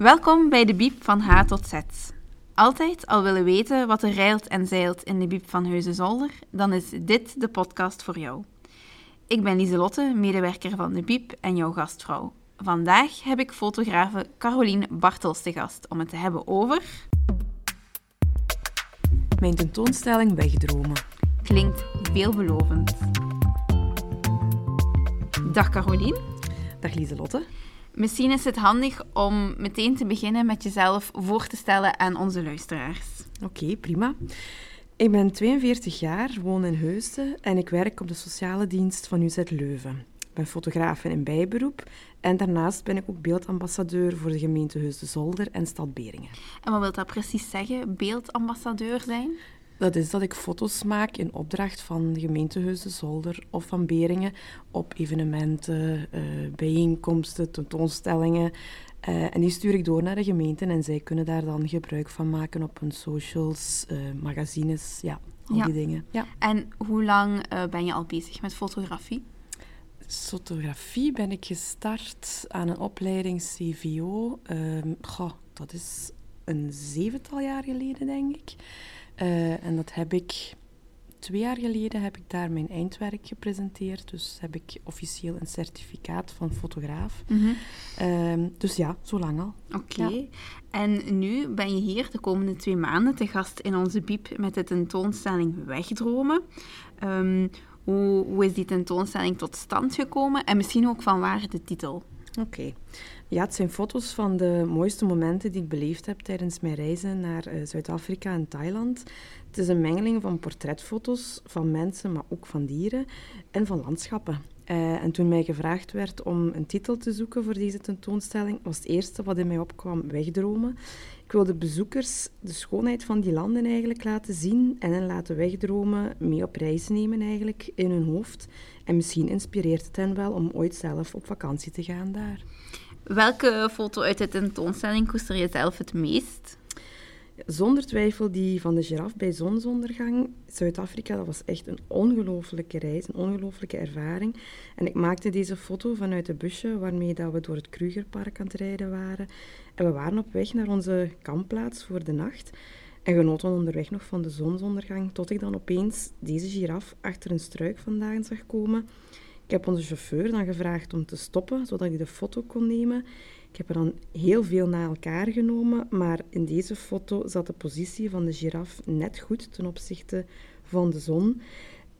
Welkom bij de Biep van H tot Z. Altijd al willen weten wat er rijlt en zeilt in de Biep van Heusden-Zolder, dan is dit de podcast voor jou. Ik ben Lieselotte, medewerker van de Biep en jouw gastvrouw. Vandaag heb ik fotografe Caroline Bartels te gast om het te hebben over... Mijn tentoonstelling Wegdromen. Klinkt veelbelovend. Dag Caroline. Dag Lieselotte. Misschien is het handig om meteen te beginnen met jezelf voor te stellen aan onze luisteraars. Oké, prima. Ik ben 42 jaar, woon in Heusden en ik werk op de sociale dienst van UZ Leuven. Ik ben fotograaf in bijberoep en daarnaast ben ik ook beeldambassadeur voor de gemeente Heusden-Zolder en Stad Beringen. En wat wil dat precies zeggen, beeldambassadeur zijn? Dat is dat ik foto's maak in opdracht van de gemeente Heusden-Zolder of van Beringen op evenementen, uh, bijeenkomsten, tentoonstellingen. Uh, en die stuur ik door naar de gemeente en zij kunnen daar dan gebruik van maken op hun socials, uh, magazines, ja, al Ja. die dingen. Ja. En hoe lang eh, ben je al bezig met fotografie? Fotografie ben ik gestart aan een opleiding CVO. Ehm, goh, dat is een zevental jaar geleden, denk ik. Eh, en dat heb ik twee jaar geleden heb ik daar mijn eindwerk gepresenteerd. Dus heb ik officieel een certificaat van fotograaf. Ehm, dus ja, zo lang al. Oké. Ja. En nu ben je hier de komende twee maanden te gast in onze biep met de tentoonstelling Wegdromen. Ehm, hoe, hoe is die tentoonstelling tot stand gekomen? En misschien ook van waar de titel? Oké. Ja, het zijn foto's van de mooiste momenten die ik beleefd heb tijdens mijn reizen naar eh, Zuid-Afrika en Thailand. Het is een mengeling van portretfoto's van mensen, maar ook van dieren en van landschappen. Eh, en toen mij gevraagd werd om een titel te zoeken voor deze tentoonstelling, was het eerste wat in mij opkwam wegdromen. Ik wilde bezoekers de schoonheid van die landen eigenlijk laten zien en hen laten wegdromen, mee op reis nemen eigenlijk in hun hoofd. En misschien inspireert het hen wel om ooit zelf op vakantie te gaan daar. Welke foto uit de tentoonstelling koester je zelf het meest? Zonder twijfel die van de giraf bij zonsondergang. Zuid-Afrika, dat was echt een ongelooflijke reis, een ongelooflijke ervaring. En ik maakte deze foto vanuit de busje waarmee dat we door het Krugerpark aan het rijden waren. En we waren op weg naar onze kampplaats voor de nacht. En genoten onderweg nog van de zonsondergang, tot ik dan opeens deze giraf achter een struik vandaan zag komen. Ik heb onze chauffeur dan gevraagd om te stoppen, zodat hij de foto kon nemen. Ik heb er dan heel veel na elkaar genomen, maar in deze foto zat de positie van de giraf net goed ten opzichte van de zon.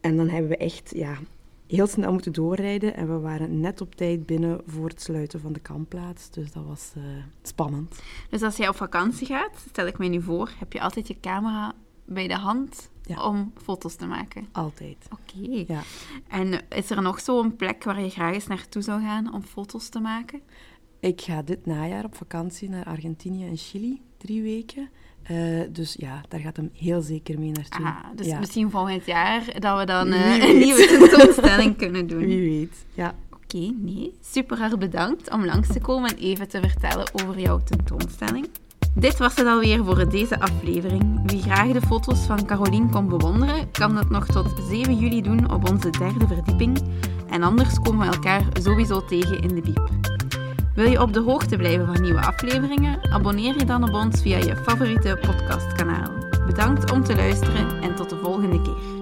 En dan hebben we echt ja, heel snel moeten doorrijden en we waren net op tijd binnen voor het sluiten van de kampplaats. Dus dat was eh, spannend. Dus als jij op vakantie gaat, stel ik mij nu voor, heb je altijd je camera bij de hand Ja. om foto's te maken. Altijd. Oké. Ja. En is er nog zo'n plek waar je graag eens naartoe zou gaan om foto's te maken? Ik ga dit najaar op vakantie naar Argentinië en Chili, drie weken. Eh, dus ja, daar gaat hem heel zeker mee naartoe. Ah, dus ja. misschien volgend jaar dat we dan eh, een nieuwe tentoonstelling kunnen doen. Wie weet, ja. Oké, nee. Super hard bedankt om langs te komen en even te vertellen over jouw tentoonstelling. Dit was het alweer voor deze aflevering. Wie graag de foto's van Caroline kon bewonderen, kan dat nog tot 7 juli doen op onze derde verdieping. En anders komen we elkaar sowieso tegen in de biep. Wil je op de hoogte blijven van nieuwe afleveringen? Abonneer je dan op ons via je favoriete podcastkanaal. Bedankt om te luisteren en tot de volgende keer.